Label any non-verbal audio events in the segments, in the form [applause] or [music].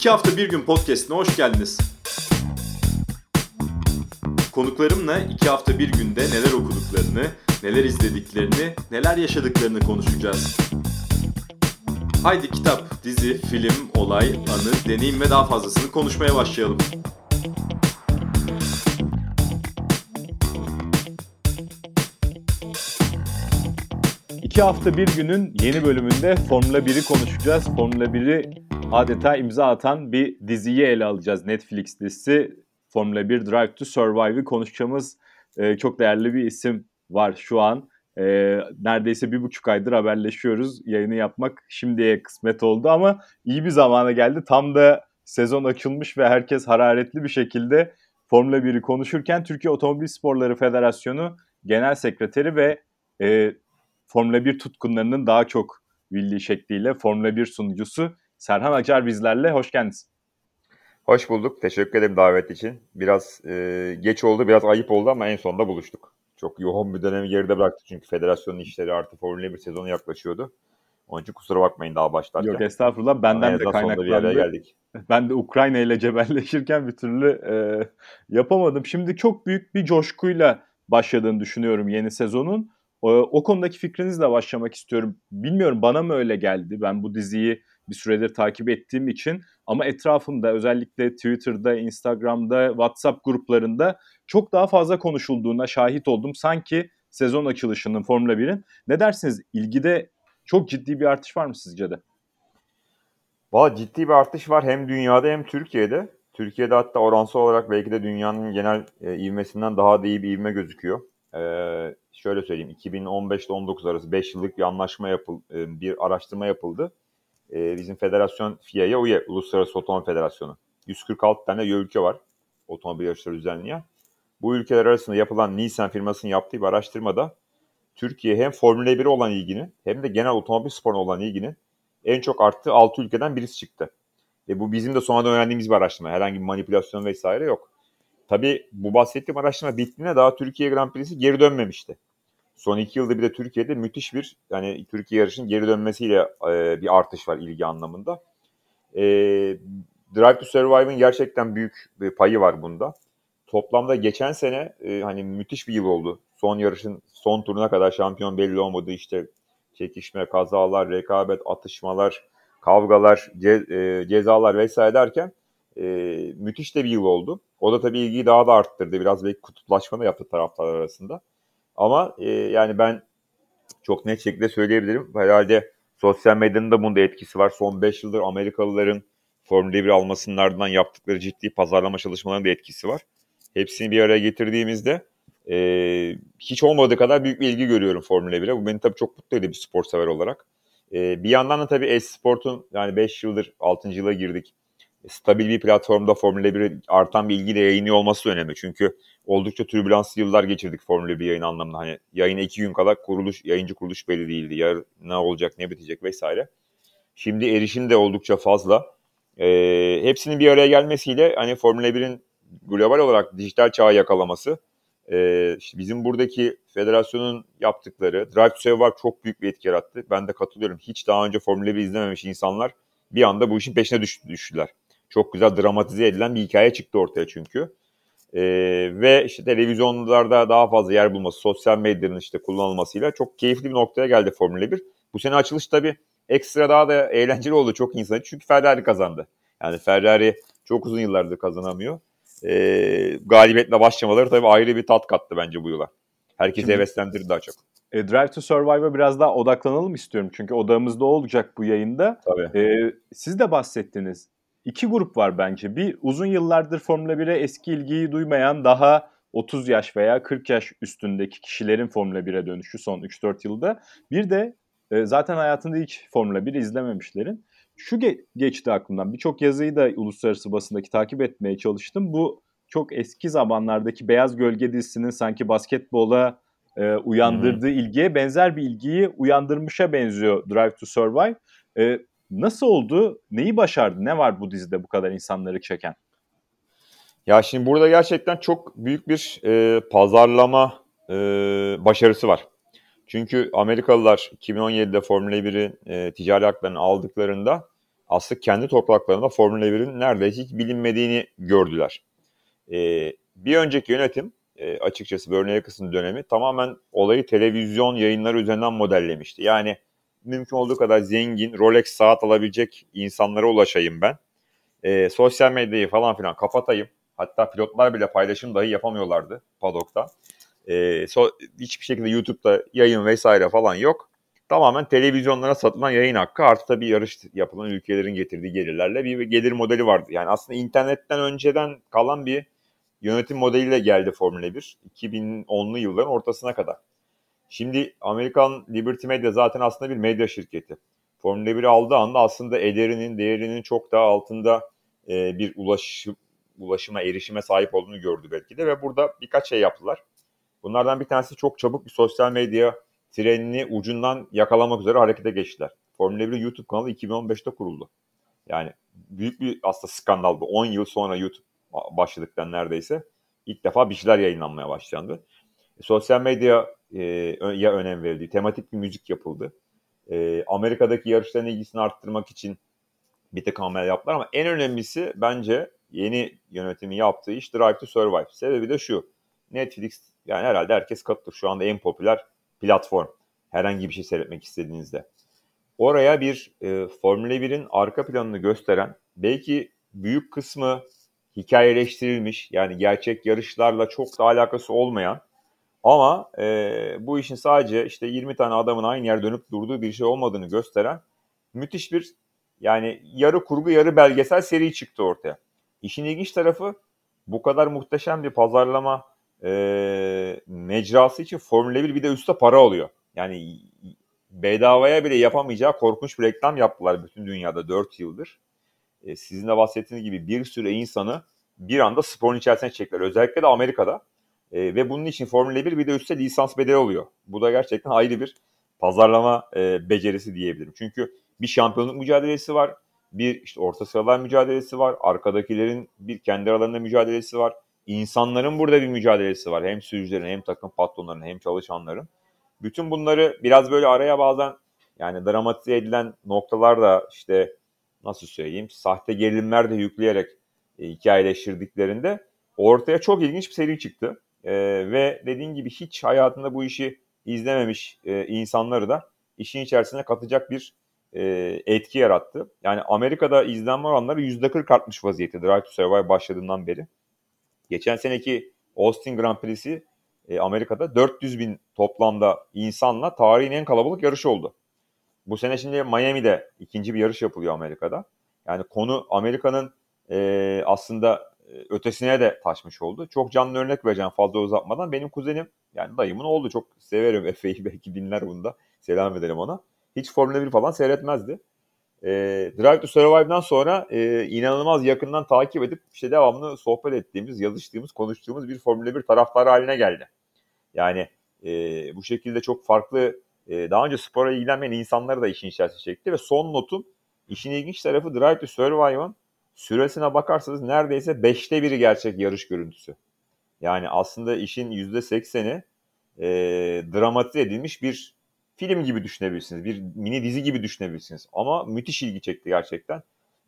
İki hafta bir gün podcastine hoş geldiniz. Konuklarımla iki hafta bir günde neler okuduklarını, neler izlediklerini, neler yaşadıklarını konuşacağız. Haydi kitap, dizi, film, olay, anı, deneyim ve daha fazlasını konuşmaya başlayalım. İki hafta bir günün yeni bölümünde Formula 1'i konuşacağız. Formula 1'i adeta imza atan bir diziyi ele alacağız. Netflix dizisi Formula 1 Drive to Survive'ı konuşacağımız e, çok değerli bir isim var şu an. E, neredeyse bir buçuk aydır haberleşiyoruz. Yayını yapmak şimdiye kısmet oldu ama iyi bir zamana geldi. Tam da sezon açılmış ve herkes hararetli bir şekilde Formula 1'i konuşurken Türkiye Otomobil Sporları Federasyonu Genel Sekreteri ve e, Formula 1 tutkunlarının daha çok bildiği şekliyle Formula 1 sunucusu Serhan Acar bizlerle. Hoş geldiniz. Hoş bulduk. Teşekkür ederim davet için. Biraz e, geç oldu, biraz ayıp oldu ama en sonunda buluştuk. Çok yoğun bir dönemi geride bıraktık çünkü federasyonun işleri artık Formula 1 sezonu yaklaşıyordu. Onun için kusura bakmayın daha başlarken. Yok estağfurullah. Benden de kaynaklandı. geldik. [laughs] Ben de Ukrayna ile cebelleşirken bir türlü e, yapamadım. Şimdi çok büyük bir coşkuyla başladığını düşünüyorum yeni sezonun. O, o konudaki fikrinizle başlamak istiyorum. Bilmiyorum bana mı öyle geldi? Ben bu diziyi bir süredir takip ettiğim için ama etrafımda özellikle Twitter'da, Instagram'da, WhatsApp gruplarında çok daha fazla konuşulduğuna şahit oldum. Sanki sezon açılışının Formula 1'in. Ne dersiniz? İlgide çok ciddi bir artış var mı sizce de? Valla ciddi bir artış var hem dünyada hem Türkiye'de. Türkiye'de hatta oransal olarak belki de dünyanın genel e, ivmesinden daha da iyi bir ivme gözüküyor. Ee, şöyle söyleyeyim 2015 ile 19 arası 5 yıllık bir anlaşma yapıldı, e, bir araştırma yapıldı e, bizim federasyon FIA'ya UYE, Uluslararası Otomobil Federasyonu. 146 tane ülke var otomobil yarışları düzenleyen. Bu ülkeler arasında yapılan Nissan firmasının yaptığı bir araştırmada Türkiye hem Formula 1'e olan ilgini hem de genel otomobil sporuna olan ilgini en çok arttığı 6 ülkeden birisi çıktı. Ve bu bizim de sonradan öğrendiğimiz bir araştırma. Herhangi bir manipülasyon vesaire yok. Tabii bu bahsettiğim araştırma bittiğinde daha Türkiye Grand Prix'si geri dönmemişti. Son iki yılda bir de Türkiye'de müthiş bir yani Türkiye yarışın geri dönmesiyle e, bir artış var ilgi anlamında. E, Drive to Survive'ın gerçekten büyük bir payı var bunda. Toplamda geçen sene e, hani müthiş bir yıl oldu. Son yarışın son turuna kadar şampiyon belli olmadı. işte çekişme, kazalar, rekabet, atışmalar, kavgalar, ce, e, cezalar vesaire derken e, müthiş de bir yıl oldu. O da tabii ilgiyi daha da arttırdı. Biraz belki kutuplaşma da yaptı taraftarlar arasında. Ama e, yani ben çok net şekilde söyleyebilirim. Herhalde sosyal medyanın da bunda etkisi var. Son 5 yıldır Amerikalıların Formula 1 almasının ardından yaptıkları ciddi pazarlama çalışmalarının da etkisi var. Hepsini bir araya getirdiğimizde e, hiç olmadığı kadar büyük bir ilgi görüyorum Formula 1'e. Bu beni tabii çok mutlu ediyor bir spor sever olarak. E, bir yandan da tabii e-sportun yani 5 yıldır 6. yıla girdik. Stabil bir platformda Formula 1'e artan bir ilgiyle yayınlıyor olması önemli. Çünkü oldukça türbülanslı yıllar geçirdik Formula 1 yayın anlamında. Hani yayına iki gün kala kuruluş, yayıncı kuruluş belli değildi. Ya ne olacak, ne bitecek vesaire. Şimdi erişim de oldukça fazla. Ee, hepsinin bir araya gelmesiyle hani Formula 1'in global olarak dijital çağı yakalaması e, işte bizim buradaki federasyonun yaptıkları Drive to Survive çok büyük bir etki yarattı. Ben de katılıyorum. Hiç daha önce Formula 1 izlememiş insanlar bir anda bu işin peşine düştüler. Çok güzel dramatize edilen bir hikaye çıktı ortaya çünkü. E, ve işte televizyonlarda daha fazla yer bulması, sosyal medyanın işte kullanılmasıyla çok keyifli bir noktaya geldi Formula 1. Bu sene açılış tabii ekstra daha da eğlenceli oldu çok insan çünkü Ferrari kazandı. Yani Ferrari çok uzun yıllardır kazanamıyor. E, galibiyetle başlamaları tabii ayrı bir tat kattı bence bu yıla. Herkesi Şimdi, heveslendirdi daha çok. E, Drive to Survive'a biraz daha odaklanalım istiyorum. Çünkü odamızda olacak bu yayında. Tabii. E, siz de bahsettiniz iki grup var bence. Bir uzun yıllardır Formula 1'e eski ilgiyi duymayan daha 30 yaş veya 40 yaş üstündeki kişilerin Formula 1'e dönüşü son 3-4 yılda. Bir de e, zaten hayatında hiç Formula 1 izlememişlerin. Şu ge- geçti aklımdan. Birçok yazıyı da uluslararası basındaki takip etmeye çalıştım. Bu çok eski zamanlardaki Beyaz Gölge dizisinin sanki basketbola e, uyandırdığı hmm. ilgiye benzer bir ilgiyi uyandırmışa benziyor Drive to Survive. E, Nasıl oldu? Neyi başardı? Ne var bu dizide bu kadar insanları çeken? Ya şimdi burada gerçekten çok büyük bir e, pazarlama e, başarısı var. Çünkü Amerikalılar 2017'de Formula 1'in e, ticari haklarını aldıklarında aslında kendi topraklarında Formula 1'in neredeyse hiç bilinmediğini gördüler. E, bir önceki yönetim e, açıkçası Bernie Eccleston dönemi tamamen olayı televizyon yayınları üzerinden modellemişti. Yani mümkün olduğu kadar zengin, Rolex saat alabilecek insanlara ulaşayım ben. E, sosyal medyayı falan filan kapatayım. Hatta pilotlar bile paylaşım dahi yapamıyorlardı padokta. E, so, hiçbir şekilde YouTube'da yayın vesaire falan yok. Tamamen televizyonlara satılan yayın hakkı artı tabii yarış yapılan ülkelerin getirdiği gelirlerle bir gelir modeli vardı. Yani aslında internetten önceden kalan bir yönetim modeliyle geldi Formula 1 2010'lu yılların ortasına kadar. Şimdi Amerikan Liberty Media zaten aslında bir medya şirketi. Formula 1'i aldığı anda aslında ederinin, değerinin çok daha altında e, bir ulaşım, ulaşıma, erişime sahip olduğunu gördü belki de ve burada birkaç şey yaptılar. Bunlardan bir tanesi çok çabuk bir sosyal medya trenini ucundan yakalamak üzere harekete geçtiler. Formula 1 YouTube kanalı 2015'te kuruldu. Yani büyük bir aslında skandal bu. 10 yıl sonra YouTube başladıktan neredeyse ilk defa bir şeyler yayınlanmaya başlandı. E, sosyal medya e, ya önem verildi. Tematik bir müzik yapıldı. E, Amerika'daki yarışların ilgisini arttırmak için bir tek hamle yaptılar ama en önemlisi bence yeni yönetimi yaptığı iş Drive to Survive. Sebebi de şu. Netflix yani herhalde herkes katılır. Şu anda en popüler platform. Herhangi bir şey seyretmek istediğinizde. Oraya bir e, Formula 1'in arka planını gösteren belki büyük kısmı hikayeleştirilmiş yani gerçek yarışlarla çok da alakası olmayan ama e, bu işin sadece işte 20 tane adamın aynı yer dönüp durduğu bir şey olmadığını gösteren müthiş bir yani yarı kurgu yarı belgesel seri çıktı ortaya. İşin ilginç tarafı bu kadar muhteşem bir pazarlama e, mecrası için Formula 1 bir de üstte para alıyor. Yani bedavaya bile yapamayacağı korkunç bir reklam yaptılar bütün dünyada 4 yıldır e, sizin de bahsettiğiniz gibi bir sürü insanı bir anda sporun içerisine çektiler. Özellikle de Amerika'da. E, ve bunun için Formula 1 bir de üstte lisans bedeli oluyor. Bu da gerçekten ayrı bir pazarlama e, becerisi diyebilirim. Çünkü bir şampiyonluk mücadelesi var. Bir işte orta sıralar mücadelesi var. Arkadakilerin bir kendi aralarında mücadelesi var. İnsanların burada bir mücadelesi var. Hem sürücülerin hem takım patronlarının hem çalışanların. Bütün bunları biraz böyle araya bazen yani dramatize edilen noktalar da işte nasıl söyleyeyim sahte gerilimler de yükleyerek e, hikayeleştirdiklerinde ortaya çok ilginç bir seri çıktı. E, ve dediğin gibi hiç hayatında bu işi izlememiş e, insanları da işin içerisine katacak bir e, etki yarattı. Yani Amerika'da izlenme oranları %40 artmış vaziyette Drive to Survive başladığından beri. Geçen seneki Austin Grand Prix'si e, Amerika'da 400 bin toplamda insanla tarihin en kalabalık yarışı oldu. Bu sene şimdi Miami'de ikinci bir yarış yapılıyor Amerika'da. Yani konu Amerika'nın e, aslında ötesine de taşmış oldu. Çok canlı örnek vereceğim fazla uzatmadan. Benim kuzenim yani dayımın oğlu çok severim Efe'yi [laughs] belki dinler bunda. Selam edelim ona. Hiç Formula 1 falan seyretmezdi. E, Drive to Survive'dan sonra e, inanılmaz yakından takip edip işte devamlı sohbet ettiğimiz, yazıştığımız, konuştuğumuz bir Formula 1 taraftarı haline geldi. Yani e, bu şekilde çok farklı e, daha önce spora ilgilenmeyen insanları da işin içerisine çekti ve son notum işin ilginç tarafı Drive to Survive'ın süresine bakarsanız neredeyse beşte biri gerçek yarış görüntüsü. Yani aslında işin yüzde sekseni e, dramatize edilmiş bir film gibi düşünebilirsiniz. Bir mini dizi gibi düşünebilirsiniz. Ama müthiş ilgi çekti gerçekten.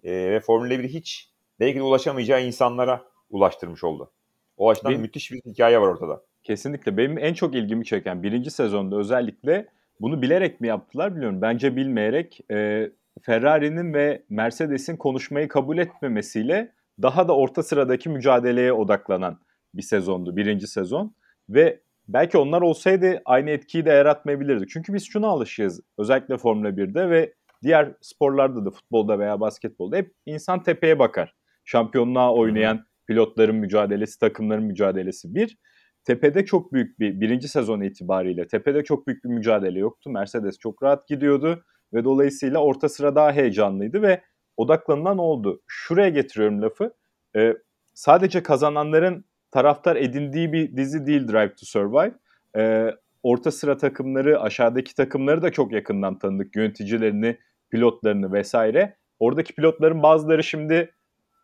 E, ve Formula 1 hiç belki de ulaşamayacağı insanlara ulaştırmış oldu. O açıdan Benim, müthiş bir hikaye var ortada. Kesinlikle. Benim en çok ilgimi çeken birinci sezonda özellikle bunu bilerek mi yaptılar bilmiyorum. Bence bilmeyerek e, Ferrari'nin ve Mercedes'in konuşmayı kabul etmemesiyle daha da orta sıradaki mücadeleye odaklanan bir sezondu birinci sezon. Ve belki onlar olsaydı aynı etkiyi de yaratmayabilirdi. Çünkü biz şuna alışığız özellikle Formula 1'de ve diğer sporlarda da futbolda veya basketbolda hep insan tepeye bakar. Şampiyonluğa oynayan pilotların mücadelesi, takımların mücadelesi bir tepede çok büyük bir birinci sezon itibariyle tepede çok büyük bir mücadele yoktu. Mercedes çok rahat gidiyordu ve dolayısıyla orta sıra daha heyecanlıydı ve odaklanılan oldu. Şuraya getiriyorum lafı. Ee, sadece kazananların taraftar edindiği bir dizi değil Drive to Survive. Ee, orta sıra takımları, aşağıdaki takımları da çok yakından tanıdık. Yöneticilerini, pilotlarını vesaire. Oradaki pilotların bazıları şimdi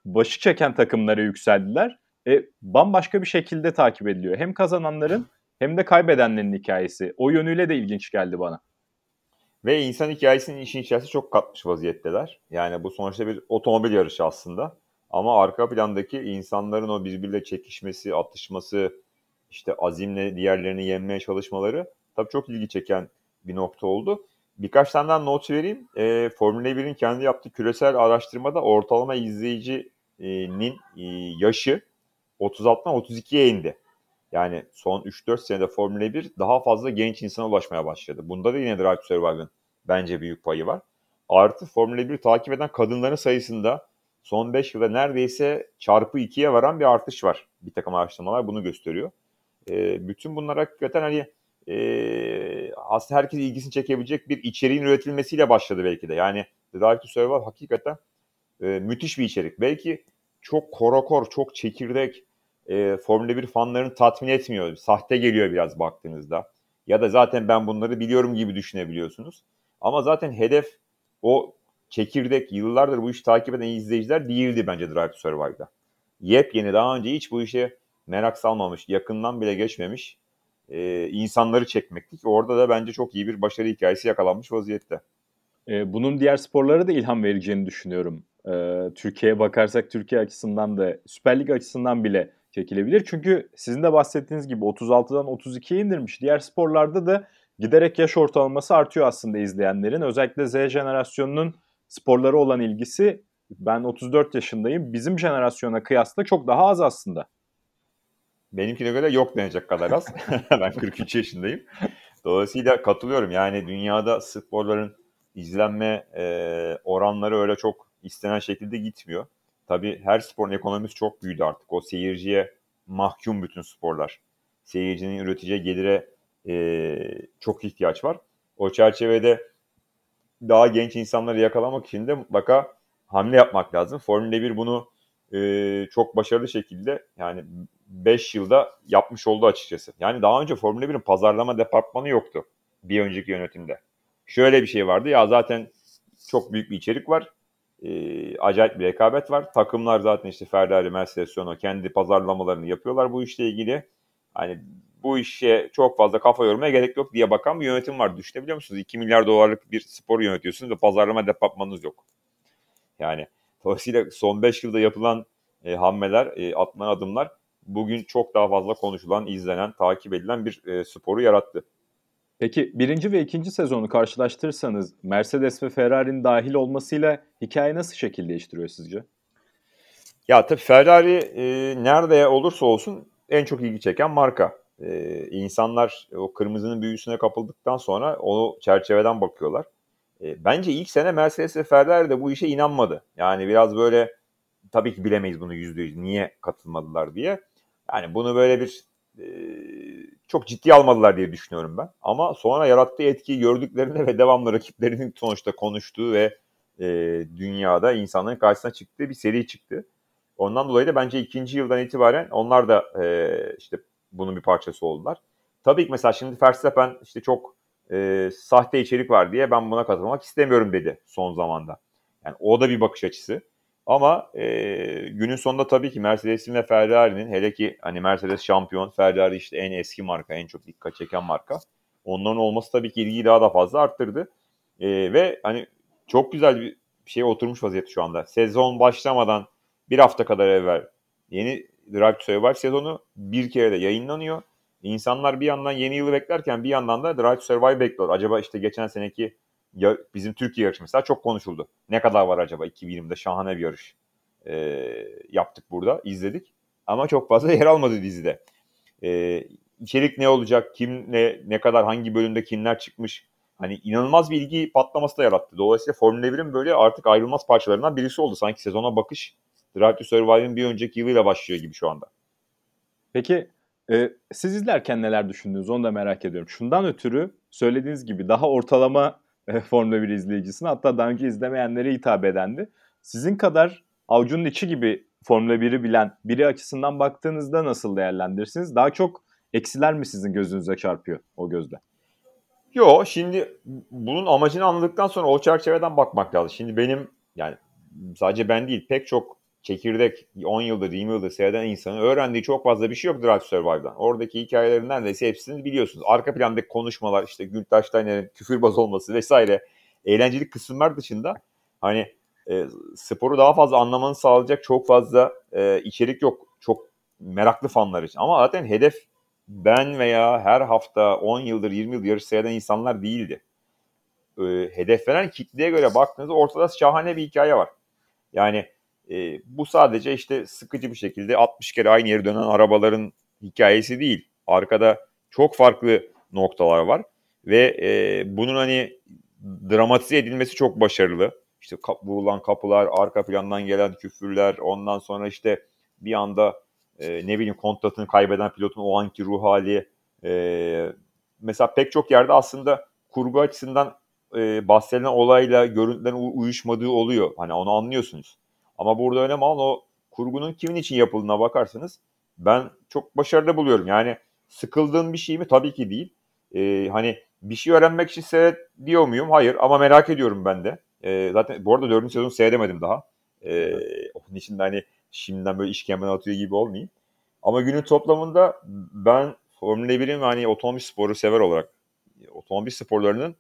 başı çeken takımlara yükseldiler e, bambaşka bir şekilde takip ediliyor. Hem kazananların hem de kaybedenlerin hikayesi. O yönüyle de ilginç geldi bana. Ve insan hikayesinin işin içerisinde çok katmış vaziyetteler. Yani bu sonuçta bir otomobil yarışı aslında. Ama arka plandaki insanların o birbiriyle çekişmesi, atışması, işte azimle diğerlerini yenmeye çalışmaları tabii çok ilgi çeken bir nokta oldu. Birkaç tane daha not vereyim. E, Formula 1'in kendi yaptığı küresel araştırmada ortalama izleyicinin e, yaşı 36'dan 32'ye indi. Yani son 3-4 senede Formula 1 daha fazla genç insana ulaşmaya başladı. Bunda da yine Drive to Survive'ın bence büyük payı var. Artı Formula 1 takip eden kadınların sayısında son 5 yılda neredeyse çarpı 2'ye varan bir artış var. Bir takım araştırmalar bunu gösteriyor. E, bütün bunlar hakikaten hani e, aslında herkes ilgisini çekebilecek bir içeriğin üretilmesiyle başladı belki de. Yani Drive to Survive hakikaten e, müthiş bir içerik. Belki çok korokor, çok çekirdek, e, Formula 1 fanlarını tatmin etmiyor. Sahte geliyor biraz baktığınızda. Ya da zaten ben bunları biliyorum gibi düşünebiliyorsunuz. Ama zaten hedef o çekirdek yıllardır bu işi takip eden izleyiciler değildi bence Drive to Survive'da. Yepyeni daha önce hiç bu işe merak salmamış, yakından bile geçmemiş e, insanları çekmekti ki orada da bence çok iyi bir başarı hikayesi yakalanmış vaziyette. E, bunun diğer sporlara da ilham vereceğini düşünüyorum. E, Türkiye'ye bakarsak Türkiye açısından da Süper Lig açısından bile çekilebilir. Çünkü sizin de bahsettiğiniz gibi 36'dan 32'ye indirmiş. Diğer sporlarda da giderek yaş ortalaması artıyor aslında izleyenlerin. Özellikle Z jenerasyonunun sporlara olan ilgisi ben 34 yaşındayım. Bizim jenerasyona kıyasla çok daha az aslında. Benimkine göre yok denecek kadar az. [laughs] [laughs] ben 43 yaşındayım. Dolayısıyla katılıyorum. Yani dünyada sporların izlenme e, oranları öyle çok istenen şekilde gitmiyor. Tabii her sporun ekonomisi çok büyüdü artık. O seyirciye mahkum bütün sporlar. Seyircinin üreticiye gelire e, çok ihtiyaç var. O çerçevede daha genç insanları yakalamak için de mutlaka hamle yapmak lazım. Formula 1 bunu e, çok başarılı şekilde yani 5 yılda yapmış oldu açıkçası. Yani daha önce Formula 1'in pazarlama departmanı yoktu bir önceki yönetimde. Şöyle bir şey vardı ya zaten çok büyük bir içerik var. E, acayip bir rekabet var. Takımlar zaten işte Ferrari, Mercedes, Renault kendi pazarlamalarını yapıyorlar bu işle ilgili. Hani bu işe çok fazla kafa yormaya gerek yok diye bakan bir yönetim var. Düşünebiliyor musunuz? 2 milyar dolarlık bir spor yönetiyorsunuz ve pazarlama departmanınız yok. Yani dolayısıyla son 5 yılda yapılan e, hamleler, e, atılan adımlar bugün çok daha fazla konuşulan, izlenen, takip edilen bir e, sporu yarattı. Peki birinci ve ikinci sezonu karşılaştırırsanız Mercedes ve Ferrari'nin dahil olmasıyla hikaye nasıl şekil değiştiriyor sizce? Ya tabii Ferrari e, nerede olursa olsun en çok ilgi çeken marka. E, insanlar o kırmızının büyüsüne kapıldıktan sonra o çerçeveden bakıyorlar. E, bence ilk sene Mercedes ve Ferrari de bu işe inanmadı. Yani biraz böyle tabii ki bilemeyiz bunu yüzde yüz niye katılmadılar diye. Yani bunu böyle bir e, çok ciddi almadılar diye düşünüyorum ben. Ama sonra yarattığı etkiyi gördüklerinde ve devamlı rakiplerinin sonuçta konuştuğu ve e, dünyada insanların karşısına çıktığı bir seri çıktı. Ondan dolayı da bence ikinci yıldan itibaren onlar da e, işte bunun bir parçası oldular. Tabii ki mesela şimdi Verstappen işte çok e, sahte içerik var diye ben buna katılmak istemiyorum dedi son zamanda. Yani o da bir bakış açısı. Ama e, günün sonunda tabii ki Mercedes'in ve Ferrari'nin hele ki hani Mercedes şampiyon, Ferrari işte en eski marka, en çok dikkat çeken marka. Onların olması tabii ki ilgiyi daha da fazla arttırdı. E, ve hani çok güzel bir şey oturmuş vaziyette şu anda. Sezon başlamadan bir hafta kadar evvel yeni Drive to Survive sezonu bir kere de yayınlanıyor. İnsanlar bir yandan yeni yılı beklerken bir yandan da Drive to Survive bekliyor. Acaba işte geçen seneki bizim Türkiye yarışı mesela çok konuşuldu. Ne kadar var acaba 2020'de şahane bir yarış e, yaptık burada, izledik. Ama çok fazla [laughs] yer almadı dizide. E, içerik ne olacak, kim ne, ne kadar hangi bölümde kimler çıkmış. Hani inanılmaz bir ilgi patlaması da yarattı. Dolayısıyla Formula 1'in böyle artık ayrılmaz parçalarından birisi oldu. Sanki sezona bakış Drive to Survive'ın bir önceki yılıyla başlıyor gibi şu anda. Peki e, siz izlerken neler düşündünüz onu da merak ediyorum. Şundan ötürü söylediğiniz gibi daha ortalama e, Formula 1 izleyicisine hatta daha önce izlemeyenlere hitap edendi. Sizin kadar avucunun içi gibi Formula 1'i bilen biri açısından baktığınızda nasıl değerlendirirsiniz? Daha çok eksiler mi sizin gözünüze çarpıyor o gözle? Yo şimdi bunun amacını anladıktan sonra o çerçeveden bakmak lazım. Şimdi benim yani sadece ben değil pek çok çekirdek 10 yıldır 20 yıldır seyreden insanın öğrendiği çok fazla bir şey yok Drive Survive'dan. Oradaki hikayelerin neredeyse hepsini biliyorsunuz. Arka plandaki konuşmalar işte Gültaş Steiner'in küfürbaz olması vesaire eğlenceli kısımlar dışında hani e, sporu daha fazla anlamanı sağlayacak çok fazla e, içerik yok. Çok meraklı fanlar için. Ama zaten hedef ben veya her hafta 10 yıldır 20 yıl yarış seyreden insanlar değildi. E, hedeflenen kitleye göre baktığınızda ortada şahane bir hikaye var. Yani e, bu sadece işte sıkıcı bir şekilde 60 kere aynı yere dönen arabaların hikayesi değil. Arkada çok farklı noktalar var ve e, bunun hani dramatize edilmesi çok başarılı. İşte kap, vurulan kapılar, arka plandan gelen küfürler, ondan sonra işte bir anda e, ne bileyim kontratını kaybeden pilotun o anki ruh hali. E, mesela pek çok yerde aslında kurgu açısından e, bahsedilen olayla görüntülerin uyuşmadığı oluyor. Hani onu anlıyorsunuz. Ama burada önemli olan o kurgunun kimin için yapıldığına bakarsanız ben çok başarılı buluyorum. Yani sıkıldığın bir şey mi? Tabii ki değil. Ee, hani bir şey öğrenmek için seyret diyor muyum? Hayır ama merak ediyorum ben de. Ee, zaten bu arada dördüncü sezonu seyredemedim daha. Ee, onun için de hani şimdiden böyle işkemben atıyor gibi olmayayım. Ama günün toplamında ben Formula 1'in ve hani otomobil sporu sever olarak otomobil sporlarının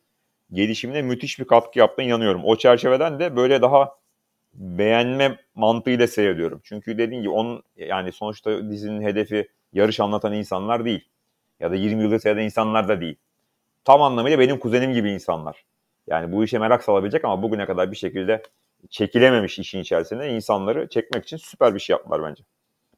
gelişimine müthiş bir katkı yaptığına inanıyorum. O çerçeveden de böyle daha beğenme mantığıyla seyrediyorum. Çünkü dediğim gibi onun yani sonuçta dizinin hedefi yarış anlatan insanlar değil. Ya da 20 yıldır seyreden insanlar da değil. Tam anlamıyla benim kuzenim gibi insanlar. Yani bu işe merak salabilecek ama bugüne kadar bir şekilde çekilememiş işin içerisinde insanları çekmek için süper bir şey yaptılar bence.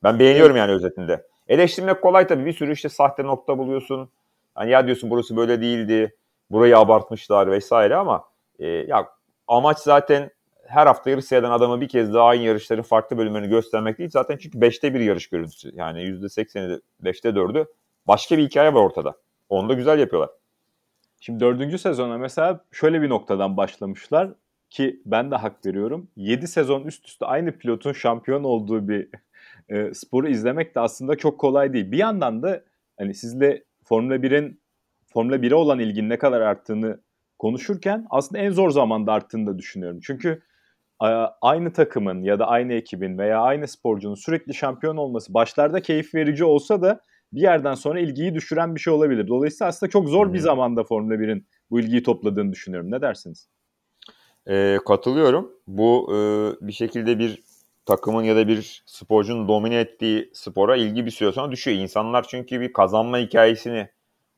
Ben beğeniyorum yani özetinde. Eleştirmek kolay tabii. Bir sürü işte sahte nokta buluyorsun. Hani ya diyorsun burası böyle değildi. Burayı abartmışlar vesaire ama e, ya amaç zaten her hafta yarış seyreden adamı bir kez daha aynı yarışların farklı bölümlerini göstermek değil. Zaten çünkü 5'te bir yarış görüntüsü. Yani %80'i 5'te 4'ü başka bir hikaye var ortada. Onu da güzel yapıyorlar. Şimdi dördüncü sezona mesela şöyle bir noktadan başlamışlar ki ben de hak veriyorum. 7 sezon üst üste aynı pilotun şampiyon olduğu bir e, sporu izlemek de aslında çok kolay değil. Bir yandan da hani sizle Formula 1'in Formula 1'e olan ilginin ne kadar arttığını konuşurken aslında en zor zamanda arttığını da düşünüyorum. Çünkü aynı takımın ya da aynı ekibin veya aynı sporcunun sürekli şampiyon olması başlarda keyif verici olsa da bir yerden sonra ilgiyi düşüren bir şey olabilir. Dolayısıyla aslında çok zor bir zamanda Formula 1'in bu ilgiyi topladığını düşünüyorum. Ne dersiniz? E, katılıyorum. Bu e, bir şekilde bir takımın ya da bir sporcunun domine ettiği spora ilgi bir süre sonra düşüyor. İnsanlar çünkü bir kazanma hikayesini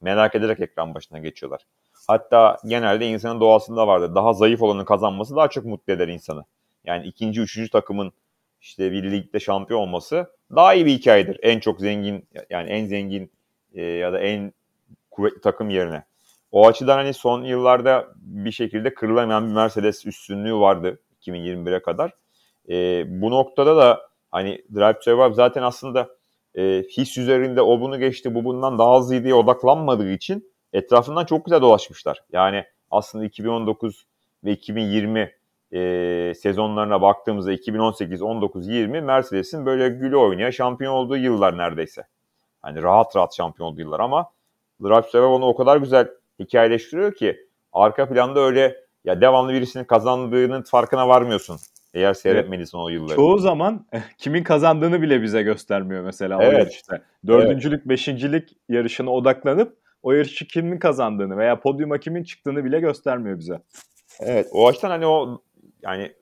merak ederek ekran başına geçiyorlar. Hatta genelde insanın doğasında vardır. Daha zayıf olanın kazanması daha çok mutlu eder insanı. Yani ikinci, üçüncü takımın işte bir ligde şampiyon olması daha iyi bir hikayedir. En çok zengin yani en zengin e, ya da en kuvvetli takım yerine. O açıdan hani son yıllarda bir şekilde kırılamayan bir Mercedes üstünlüğü vardı 2021'e kadar. E, bu noktada da hani Drive to Survive zaten aslında e, his üzerinde o bunu geçti bu bundan daha hızlı diye odaklanmadığı için etrafından çok güzel dolaşmışlar. Yani aslında 2019 ve 2020 e, sezonlarına baktığımızda 2018, 19, 20 Mercedes'in böyle gülü oynaya şampiyon olduğu yıllar neredeyse. Hani rahat rahat şampiyon olduğu yıllar ama Drive onu o kadar güzel hikayeleştiriyor ki arka planda öyle ya devamlı birisinin kazandığının farkına varmıyorsun. Eğer seyretmediysen o yılları. Çoğu zaman [laughs] kimin kazandığını bile bize göstermiyor mesela evet. o yarışta. Dördüncülük, evet. beşincilik yarışına odaklanıp o yarışı kimin kazandığını veya podyuma kimin çıktığını bile göstermiyor bize. Evet o açıdan hani o yani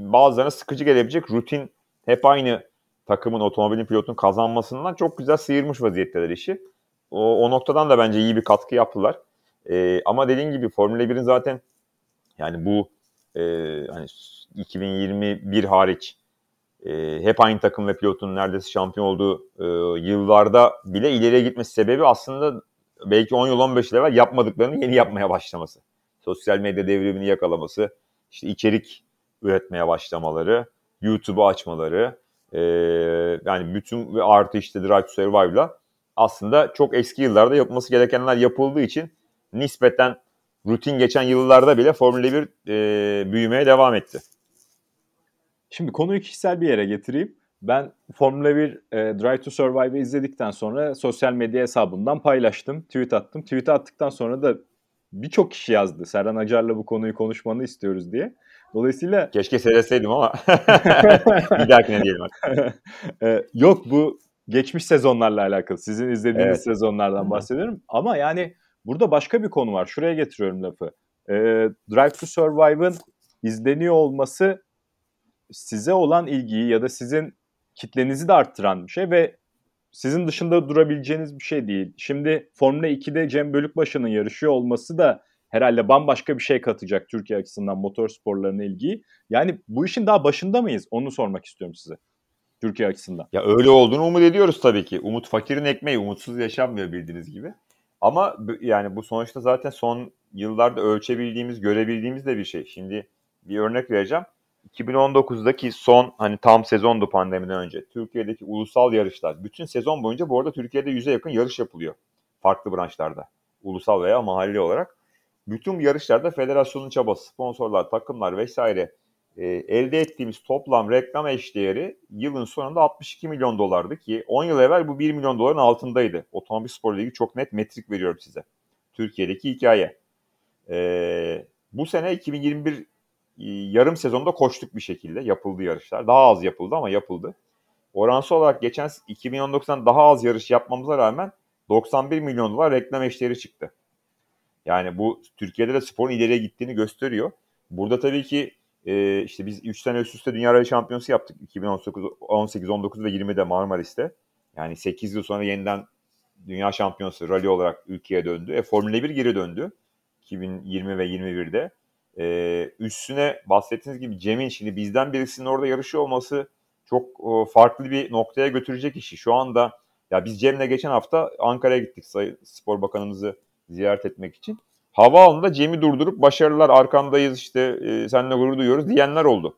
bazılarına sıkıcı gelebilecek rutin hep aynı takımın otomobilin pilotun kazanmasından çok güzel sıyırmış vaziyetteler işi. O, o noktadan da bence iyi bir katkı yaptılar. Ee, ama dediğin gibi Formula 1'in zaten yani bu e, hani 2021 hariç e, hep aynı takım ve pilotun neredeyse şampiyon olduğu e, yıllarda bile ileriye gitmesi sebebi aslında belki 10 yıl 15 yıl evvel yapmadıklarını yeni yapmaya başlaması. Sosyal medya devrimini yakalaması, işte içerik üretmeye başlamaları, YouTube'u açmaları, e, yani bütün ve artı işte Drive to Survive'la aslında çok eski yıllarda yapılması gerekenler yapıldığı için nispeten rutin geçen yıllarda bile Formula 1 e, büyümeye devam etti. Şimdi konuyu kişisel bir yere getireyim. Ben Formula 1 e, Drive to Survive'ı izledikten sonra sosyal medya hesabından paylaştım, tweet attım. Tweet attıktan sonra da birçok kişi yazdı. Serhan Acar'la bu konuyu konuşmanı istiyoruz diye. Dolayısıyla... [laughs] Keşke seyretseydim ama [laughs] bir dahakine diyelim artık. Ee, [laughs] yok bu geçmiş sezonlarla alakalı. Sizin izlediğiniz evet. sezonlardan bahsediyorum. Ama yani burada başka bir konu var. Şuraya getiriyorum lafı. Ee, Drive to Survive'ın izleniyor olması size olan ilgiyi ya da sizin kitlenizi de arttıran bir şey ve sizin dışında durabileceğiniz bir şey değil. Şimdi Formula 2'de Cem Bölükbaşı'nın yarışıyor olması da herhalde bambaşka bir şey katacak Türkiye açısından motor sporlarına ilgiyi. Yani bu işin daha başında mıyız? Onu sormak istiyorum size. Türkiye açısından. Ya öyle olduğunu umut ediyoruz tabii ki. Umut fakirin ekmeği, umutsuz yaşanmıyor bildiğiniz gibi. Ama yani bu sonuçta zaten son yıllarda ölçebildiğimiz, görebildiğimiz de bir şey. Şimdi bir örnek vereceğim. 2019'daki son hani tam sezondu pandemiden önce. Türkiye'deki ulusal yarışlar. Bütün sezon boyunca bu arada Türkiye'de yüze yakın yarış yapılıyor. Farklı branşlarda. Ulusal veya mahalli olarak. Bütün yarışlarda federasyonun çabası, sponsorlar, takımlar vesaire e, elde ettiğimiz toplam reklam eşdeğeri yılın sonunda 62 milyon dolardı ki 10 yıl evvel bu 1 milyon doların altındaydı. Otomobil spor ligi çok net metrik veriyorum size. Türkiye'deki hikaye. E, bu sene 2021 e, yarım sezonda koştuk bir şekilde. Yapıldı yarışlar. Daha az yapıldı ama yapıldı. Oransal olarak geçen 2019'dan daha az yarış yapmamıza rağmen 91 milyon dolar reklam eşleri çıktı. Yani bu Türkiye'de de sporun ileriye gittiğini gösteriyor. Burada tabii ki e, işte biz 3 sene üst üste Dünya Rally Şampiyonası yaptık. 2018, 18, 19 ve 20'de Marmaris'te. Yani 8 yıl sonra yeniden Dünya Şampiyonası rally olarak ülkeye döndü. E, Formula 1 geri döndü. 2020 ve 21'de. Ee, üstüne bahsettiğiniz gibi Cem'in şimdi bizden birisinin orada yarışıyor olması çok e, farklı bir noktaya götürecek işi. Şu anda ya biz Cem'le geçen hafta Ankara'ya gittik Sayın Spor Bakanımızı ziyaret etmek için. Havaalanında Cem'i durdurup başarılar arkandayız işte e, seninle gurur duyuyoruz diyenler oldu.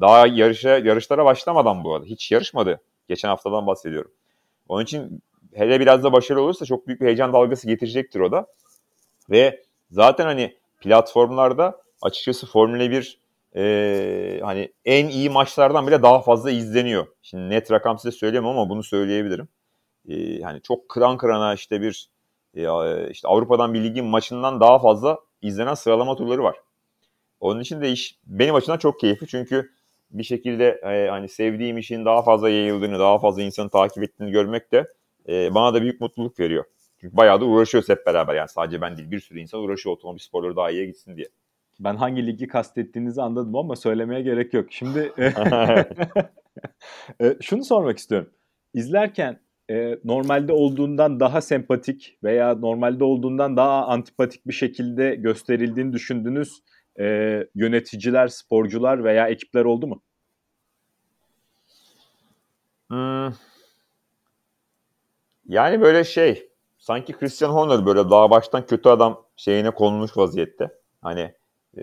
Daha yarışa, yarışlara başlamadan bu arada. Hiç yarışmadı. Geçen haftadan bahsediyorum. Onun için hele biraz da başarılı olursa çok büyük bir heyecan dalgası getirecektir o da. Ve zaten hani platformlarda açıkçası Formula 1 e, hani en iyi maçlardan bile daha fazla izleniyor. Şimdi net rakam size söyleyemem ama bunu söyleyebilirim. E, yani çok kıran kırana işte bir e, işte Avrupa'dan bir ligin maçından daha fazla izlenen sıralama turları var. Onun için de iş benim açımdan çok keyifli çünkü bir şekilde e, hani sevdiğim işin daha fazla yayıldığını, daha fazla insanı takip ettiğini görmek de e, bana da büyük mutluluk veriyor. Çünkü bayağı da uğraşıyoruz hep beraber yani sadece ben değil bir sürü insan uğraşıyor otomobil sporları daha iyiye gitsin diye. Ben hangi ligi kastettiğinizi anladım ama söylemeye gerek yok. Şimdi [laughs] [laughs] e, şunu sormak istiyorum. İzlerken e, normalde olduğundan daha sempatik veya normalde olduğundan daha antipatik bir şekilde gösterildiğini düşündüğünüz e, yöneticiler, sporcular veya ekipler oldu mu? Hmm. Yani böyle şey sanki Christian Horner böyle daha baştan kötü adam şeyine konulmuş vaziyette. Hani e,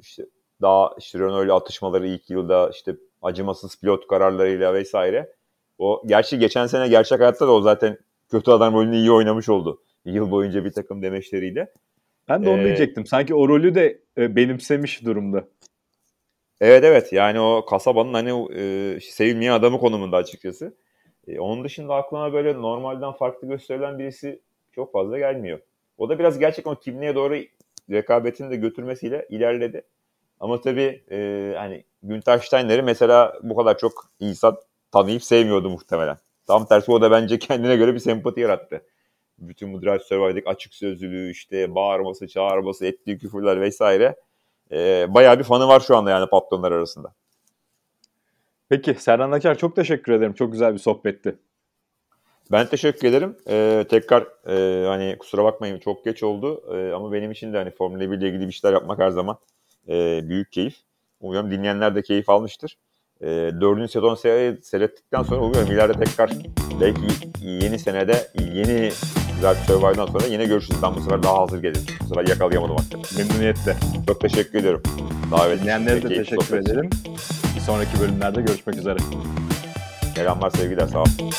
işte daha işte Renault atışmaları ilk yılda işte acımasız pilot kararlarıyla vesaire. O gerçi geçen sene gerçek hayatta da o zaten kötü adam rolünü iyi oynamış oldu. Yıl boyunca bir takım demeçleriyle. Ben de onu ee, diyecektim. Sanki o rolü de e, benimsemiş durumda. Evet evet yani o kasabanın hani e, sevilmeyen adamı konumunda açıkçası. E, onun dışında aklıma böyle normalden farklı gösterilen birisi çok fazla gelmiyor. O da biraz gerçekten o kimliğe doğru rekabetini de götürmesiyle ilerledi. Ama tabii e, hani Günter Steiner'i mesela bu kadar çok insan tanıyıp sevmiyordu muhtemelen. Tam tersi o da bence kendine göre bir sempati yarattı. Bütün bu Drive Survivor'daki açık sözlülüğü işte bağırması, çağırması, ettiği küfürler vesaire. E, bayağı bir fanı var şu anda yani patronlar arasında. Peki Serhan Akar çok teşekkür ederim. Çok güzel bir sohbetti. Ben teşekkür ederim. Ee, tekrar e, hani kusura bakmayın çok geç oldu ee, ama benim için de hani Formula 1 ile ilgili bir şeyler yapmak her zaman e, büyük keyif. Umuyorum dinleyenler de keyif almıştır. E, dördüncü sezon seyrettikten sonra umuyorum ileride tekrar belki yeni senede yeni güzel bir Survivor'dan sonra yine görüşürüz. Ben bu sefer daha hazır gelirim. Bu sefer yakalayamadım hakikaten. Memnuniyetle. Çok teşekkür ediyorum. Davet Dinleyenlere de teşekkür ederim. Bir sonraki bölümlerde görüşmek üzere. Selamlar, sevgiler, sağ olun.